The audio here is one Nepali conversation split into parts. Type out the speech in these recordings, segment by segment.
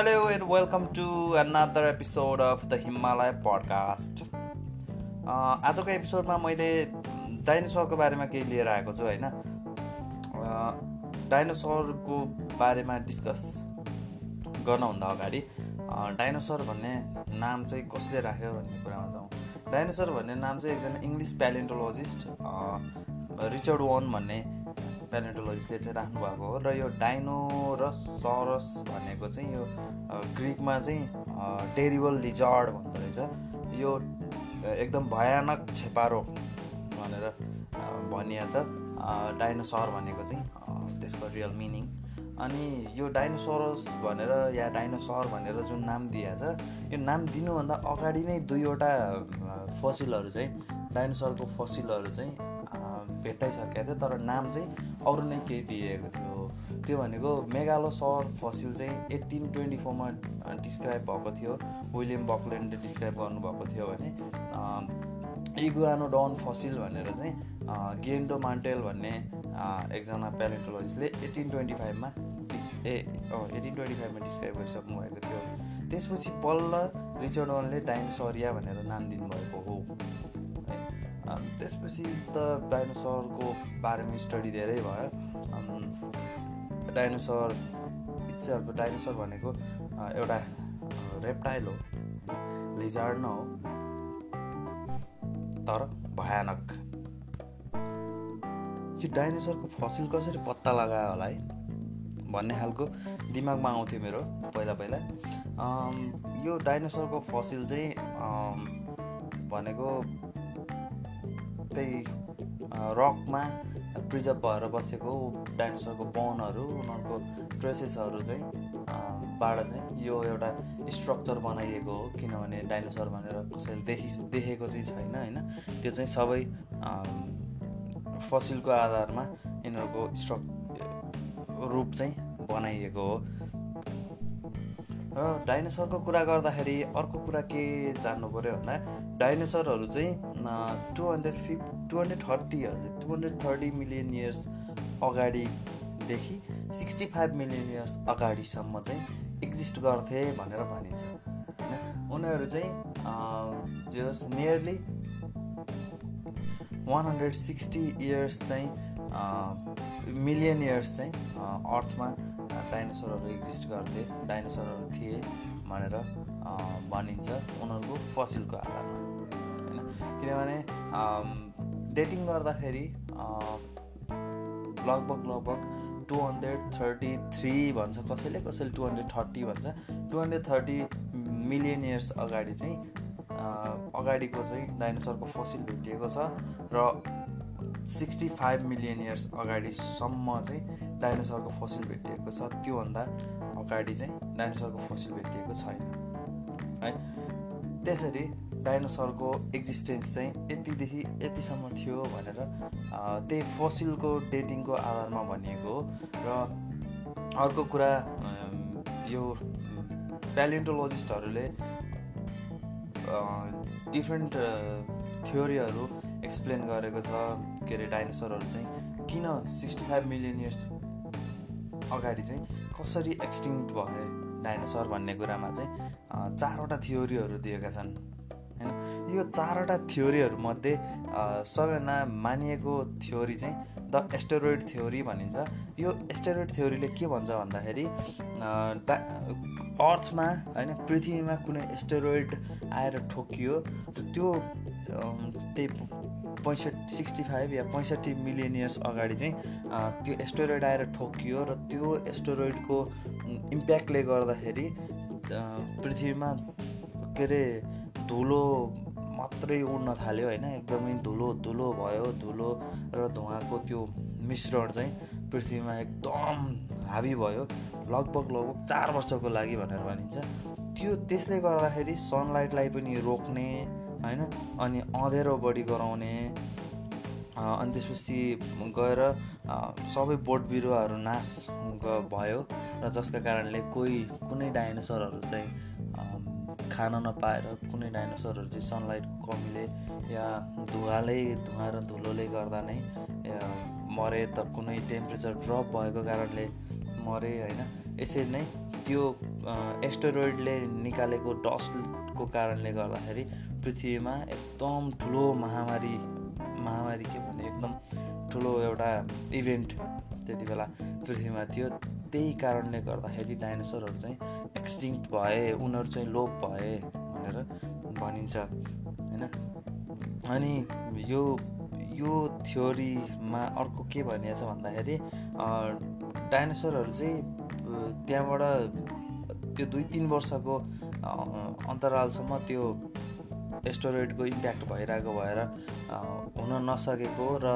Hello and welcome to another of the Himalaya podcast. Uh, आजको एपिसोडमा मैले डाइनोसरको बारेमा केही लिएर आएको छु होइन डाइनोसरको बारेमा डिस्कस गर्नभन्दा अगाडि डाइनोसर भन्ने नाम चाहिँ कसले राख्यो भन्ने कुरामा जाउँ डाइनोसर भन्ने नाम चाहिँ एकजना इङ्ग्लिस प्यालेन्टोलोजिस्ट रिचर्ड वान भन्ने प्यालेन्टोलोजिस्टले चाहिँ राख्नुभएको हो र यो डाइनो र सरस भनेको चाहिँ यो ग्रिकमा चाहिँ टेरिबल लिजार्ड भन्दो रहेछ। यो एकदम भयानक छेपारो भनेर भनिया छ डाइनोसर भनेको चाहिँ त्यसको रियल मिनिङ। अनि यो डाइनोसरस भनेर या डाइनोसर भनेर जुन नाम दिएको छ यो नाम दिनुभन्दा अगाडि नै दुईवटा फसिलहरू चाहिँ डाइनोसरको फसिलहरू चाहिँ भेटाइसकेको थियो तर नाम चाहिँ अरू नै केही दिएको थियो। त्यो भनेको मेगालोसर फसिल चाहिँ एट्टिन ट्वेन्टी फोरमा डिस्क्राइब भएको थियो। विलियम बकल्यान्डले डिस्क्राइब गर्नुभएको थियो भने इगुआनो डन फसिल भनेर चाहिँ गेन्डो मान्टेल भन्ने एकजना प्यालेन्टोलोजिस्टले एट्टिन ट्वेन्टी फाइभमा डिस ए एटिन ट्वेन्टी फाइभमा डिस्क्राइब गरिसक्नु भएको थियो। त्यसपछि बल्ल रिचर्ड वनले डाइनोसरिया भनेर नाम हो त्यसपछि त डाइनोसरको बारेमा स्टडी धेरै भयो। डाइनोसर इट्सेल्फ डाइनोसर भनेको एउटा रेप्टाइल हो लिजार्ड न हो तर भयानक। यो डाइनोसरको फसिल कसरी पत्ता लगायो होला है भन्ने खालको दिमागमा आउँथ्यो मेरो पहिला पहिला। यो डाइनोसरको फसिल चाहिँ भनेको त्यही रकमा प्रिजर्भ भएर बसेको डाइनोसरको बोनहरू उनीहरूको ट्रेसेसहरू चाहिँ बाट चाहिँ यो एउटा स्ट्रक्चर बनाइएको हो किनभने डाइनोसर भनेर कसैले देखि देखेको चाहिँ छैन होइन? त्यो चाहिँ सबै फसिलको आधारमा यिनीहरूको स्ट्रक रूप चाहिँ बनाइएको हो। र डाइनोसरको कुरा गर्दाखेरि अर्को कुरा के जान्नु पऱ्यो भन्दा डाइनोसरहरू चाहिँ टु हन्ड्रेड फिफ टु हन्ड्रेड थर्टी हजुर two hundred thirty million years अगाडिदेखि सिक्सटी फाइभ मिलियन इयर्स अगाडिसम्म चाहिँ एक्जिस्ट गर्थे भनेर भनिन्छ होइन? उनीहरू चाहिँ just nearly one hundred sixty years चाहिँ मिलियन इयर्स चाहिँ अर्थमा डाइनोसरहरू एक्जिस्ट गर्थे डाइनोसरहरू थिए भनेर भनिन्छ उनीहरूको फसिलको आधारमा होइन? किनभने डेटिङ गर्दाखेरि लगभग लगभग टु हन्ड्रेड थर्टी थ्री भन्छ कसैले कसैले टु हन्ड्रेड थर्टी भन्छ two hundred thirty million years अगाडि चाहिँ अगाडिको चाहिँ डाइनोसरको फसिल भेटिएको छ र सिक्सटी फाइभ मिलियन इयर्स अगाडिसम्म चाहिँ डाइनोसरको फसिल भेटिएको छ। त्योभन्दा अगाडि चाहिँ डाइनोसरको फसिल भेटिएको छैन है? त्यसरी डाइनोसरको एक्जिस्टेन्स चाहिँ यतिदेखि यतिसम्म थियो भनेर त्यही फसिलको डेटिङको आधारमा भनिएको हो। र अर्को कुरा यो प्यालिन्टोलोजिस्टहरूले डिफ्रेन्ट थ्योरीहरू एक्सप्लेन गरेको छ। के अरे डाइनोसरहरू चाहिँ किन सिक्सटी फाइभ मिलियन इयर्स अगाडि चाहिँ कसरी एक्सटिङ्क्ट भए डाइनोसर भन्ने कुरामा चाहिँ चारवटा थ्योरीहरू दिएका छन्। होइन? यो चारवटा थ्योरीहरूमध्ये सबैभन्दा मानिएको थ्योरी चाहिँ द एस्टेरोइड थ्योरी भनिन्छ। यो एस्टेरोइड थ्योरीले के भन्छ भन्दाखेरि डा अर्थमा होइन पृथ्वीमा कुनै एस्टेरोइड आएर ठोकियो र त्यो त्यही पैँसठी सिक्सटी फाइभ या पैँसठी मिलियन इयर्स अगाडि चाहिँ त्यो एस्टोरोइड आएर ठोकियो र त्यो एस्टोरोइडको इम्प्याक्टले गर्दाखेरि पृथ्वीमा के अरे धुलो मात्रै उड्न थाल्यो होइन। एकदमै धुलो धुलो भयो धुलो र धुवाको त्यो मिश्रण चाहिँ पृथ्वीमा एकदम हाबी भयो। लगभग लगभग चार वर्षको लागि भनेर भनिन्छ। त्यो त्यसले गर्दाखेरि सनलाइटलाई पनि रोक्ने होइन? अनि अँधेरो बढी गराउने अनि त्यसपछि गएर सबै बोट बिरुवाहरू नाश भयो र जसका कारणले कोही कुनै डाइनोसरहरू चाहिँ खान नपाएर कुनै डाइनोसरहरू चाहिँ सनलाइटको कमीले या धुवाले धुवा र धुलोले गर्दा नै मरे त कुनै टेम्परेचर ड्रप भएको कारणले मरे होइन? यसरी नै त्यो एस्टरोइडले निकालेको डस्टको कारणले गर्दाखेरि पृथ्वीमा एकदम ठुलो महामारी महामारी के भन्ने एकदम ठुलो एउटा इभेन्ट त्यति बेला पृथ्वीमा थियो। त्यही कारणले गर्दाखेरि डाइनोसरहरू चाहिँ एक्सटिङ्क्ट भए उनीहरू चाहिँ लोप भए भनेर भनिन्छ होइन? अनि यो यो थ्योरीमा अर्को के भनिएको छ भन्दाखेरि डाइनोसरहरू चाहिँ त्यहाँबाट त्यो दुई तिन वर्षको अन्तरालसम्म त्यो एस्टोरोइडको इम्प्याक्ट भइरहेको भएर हुन नसकेको र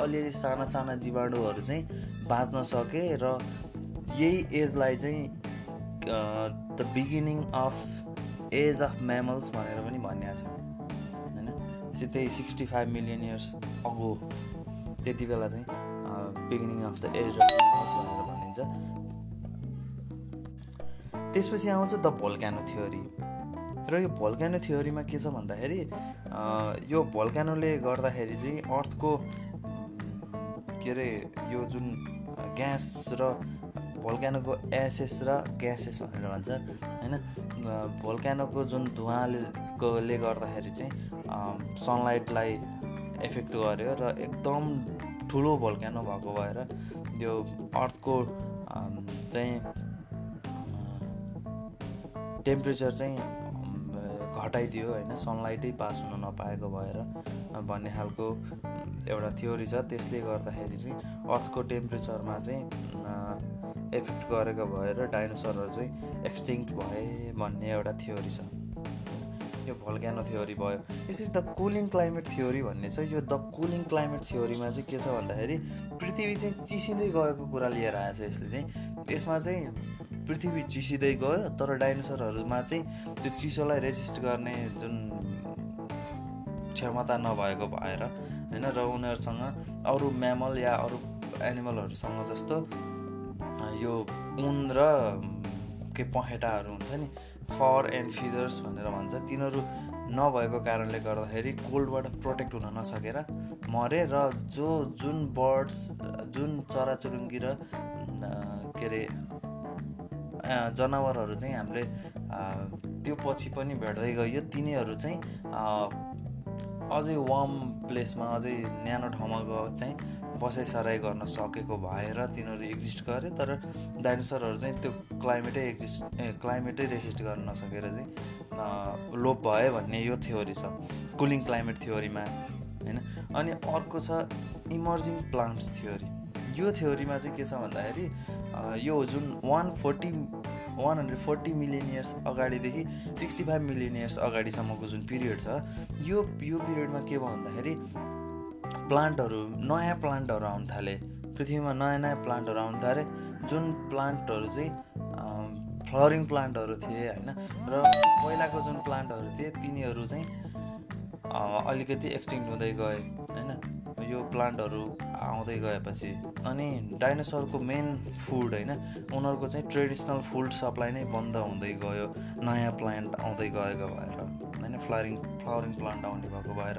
अलिअलि साना साना जीवाणुहरू चाहिँ बाँच्न सके र यही एजलाई चाहिँ the beginning of age of mammals भनेर पनि भनिएको छ। चाहिँ त्यही sixty five million years ago त्यति बेला चाहिँ beginning of the age of भनेर भनिन्छ। त्यसपछि आउँछ द भोल्क्यानो थ्योरी र यो भोल्क्यानो थ्योरीमा के छ भन्दाखेरि यो भोल्क्यानोले गर्दाखेरि चाहिँ अर्थको के अरे यो जुन ग्यास र भोल्क्यानोको एसेस र ग्यासेस भनेर भन्छ होइन? भोल्क्यानोको जुन धुवाले गर्दाखेरि चाहिँ सनलाइटलाई इफेक्ट गर्यो र एकदम ठुलो भोल्क्यानो भएको भएर त्यो अर्थको चाहिँ टेम्परेचर चाहिँ घटाइदियो होइन सनलाइटै पास हुन नपाएको भएर भन्ने खालको एउटा थ्योरी छ। त्यसले गर्दाखेरि चाहिँ अर्थको टेम्परेचरमा चाहिँ एफेक्ट गरेको भएर डाइनोसरहरू चाहिँ एक्सटिङ्क्ट भए भन्ने एउटा थ्योरी छ। यो भल्क्यानो थ्योरी भयो। यसरी द कुलिङ क्लाइमेट थ्योरी भन्ने छ। यो द कुलिङ क्लाइमेट थ्योरीमा चाहिँ के छ भन्दाखेरि पृथ्वी चाहिँ चिसिँदै गएको कुरा लिएर आएछ यसले चाहिँ। यसमा चाहिँ पृथ्वी चिसिँदै गयो तर डाइनोसरहरूमा चाहिँ त्यो चिसोलाई रेजिस्ट गर्ने जुन क्षमता नभएको भएर होइन र उनीहरूसँग अरू म्यामल या अरू एनिमलहरूसँग जस्तो यो उन र के पखेटाहरू हुन्छ नि फर एन्ड फिदर्स भनेर भन्छ तिनीहरू नभएको कारणले गर्दाखेरि कोल्डबाट प्रोटेक्ट हुन नसकेर मरे र जो जुन बर्ड्स जुन चराचुरुङ्गी र के अरे जनावरहरू चाहिँ हामीले त्यो पछि पनि भेट्दै गयो। तिनीहरू चाहिँ अझै वार्म प्लेसमा अझै न्यानो ठाउँमा गएको चाहिँ बसाइसराई गर्न सकेको भएर तिनीहरू एक्जिस्ट गरे। तर डाइनोसरहरू चाहिँ त्यो क्लाइमेटै एक्जिस्ट क्लाइमेटै रेसिस्ट गर्न नसकेर चाहिँ लोप भयो भन्ने यो थ्योरी छ। कुलिङ क्लाइमेट थ्योरीमा होइन? अनि अर्को छ इमर्जिङ प्लान्ट्स थ्योरी यो थ्योरीमा चाहिँ के छ भन्दाखेरि यो जुन one forty one hundred forty million years अगाडिदेखि सिक्सटी फाइभ मिलियन इयर्स अगाडिसम्मको जुन पिरियड छ यो यो पिरियडमा के भयो भन्दाखेरि प्लान्टहरू नयाँ प्लान्टहरू आउनु थाले। पृथ्वीमा नयाँ नयाँ प्लान्टहरू आउनु थाले। जुन प्लान्टहरू चाहिँ फ्लवरिङ प्लान्टहरू थिए होइन? र पहिलाको जुन प्लान्टहरू थिए तिनीहरू चाहिँ अलिकति एक्सटिङ हुँदै गए होइन? यो प्लान्टहरू आउँदै गएपछि अनि डाइनोसरको मेन फुड होइन उनीहरूको चाहिँ ट्रेडिसनल फुड सप्लाई नै बन्द हुँदै गयो नयाँ प्लान्ट आउँदै गएको भएर होइन फ्लावरिङ फ्लावरिङ प्लान्ट आउने भएको भएर।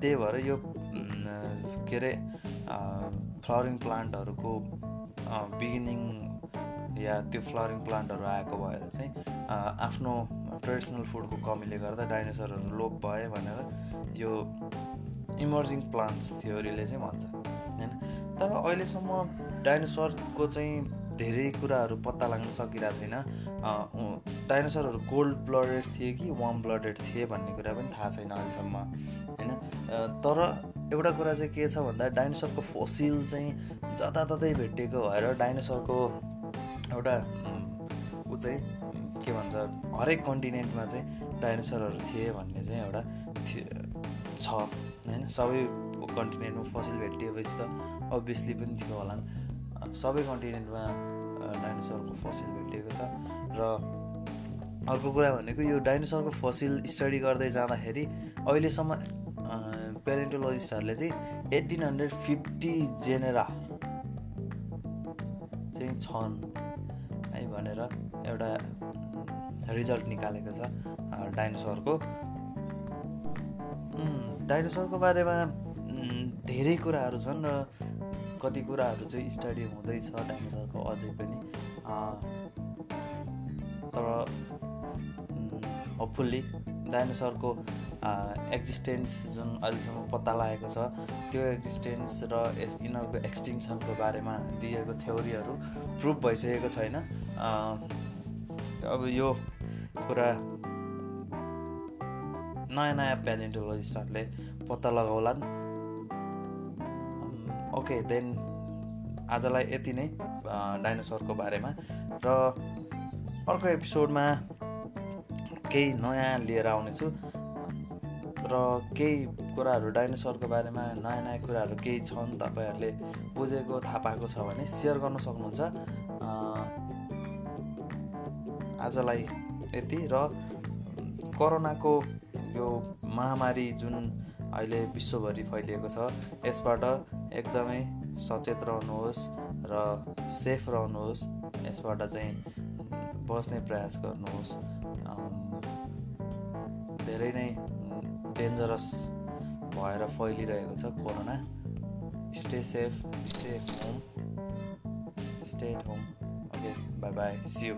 त्यही भएर यो के अरे फ्लावरिङ प्लान्टहरूको बिगिनिङ या त्यो फ्लावरिङ प्लान्टहरू आएको भएर चाहिँ आफ्नो ट्रेडिसनल फुडको कमीले गर्दा डाइनोसरहरू लोप भए भनेर यो इमर्जिङ प्लान्ट्स थ्योरीले चाहिँ भन्छ होइन? तर अहिलेसम्म डाइनोसरको चाहिँ धेरै कुराहरू पत्ता लाग्न सकिरहेको छैन। डाइनोसरहरू कोल्ड ब्लडेड थिए कि वार्म ब्लडेड थिए भन्ने कुरा पनि थाहा छैन अहिलेसम्म होइन? तर एउटा कुरा चाहिँ के छ भन्दा डाइनोसरको फोसिल चाहिँ जताततै भेटिएको भएर डाइनोसरको एउटा ऊ चाहिँ के भन्छ हरेक कन्टिनेन्टमा चाहिँ डाइनोसरहरू थिए भन्ने चाहिँ एउटा छ। होइन? सबै कन्टिनेन्टमा फसिल भेटिएपछि त अभियसली पनि थियो होला सबै कन्टिनेन्टमा डाइनोसरको फसिल भेटिएको छ। र अर्को कुरा भनेको यो डाइनोसरको फसिल स्टडी गर्दै जाँदाखेरि अहिलेसम्म पेरेन्टोलोजिस्टहरूले चाहिँ एट्टिन हन्ड्रेड फिफ्टी जेनेरा चाहिँ छन् है भनेर एउटा रिजल्ट निकालेको छ डाइनोसरको। डाइनोसरको बारेमा धेरै कुराहरू छन् र कति कुराहरू चाहिँ स्टडी हुँदैछ डाइनोसरको अझै पनि। तर होपफुल्ली डाइनोसरको एक्जिस्टेन्स जुन अहिलेसम्म पत्ता लागेको छ त्यो एक्जिस्टेन्स र यस यिनीहरूको एक्सटिङ्सनको बारेमा दिएको थ्योरीहरू प्रुभ भइसकेको छैन। अब यो कुरा नयाँ नयाँ प्यालेन्टोलोजिस्टहरूले पत्ता लगाउलान्। ओके देन आजलाई यति नै डाइनोसरको बारेमा। र अर्को एपिसोडमा केही नयाँ लिएर आउनेछु। र केही कुराहरू डाइनोसरको बारेमा नयाँ नयाँ कुराहरू केही छन् तपाईँहरूले बुझेको थाहा पाएको छ भने सेयर गर्न सक्नुहुन्छ। आजलाई यति र कोरोनाको यो महामारी जुन अहिले विश्वभरि फैलिएको छ यसबाट एकदमै सचेत रहनुहोस् र सेफ रहनुहोस्। यसबाट चाहिँ बस्ने प्रयास गर्नुहोस्। धेरै नै डेन्जरस भएर फैलिरहेको छ corona. Stay safe stay home stay at home okay bye bye see you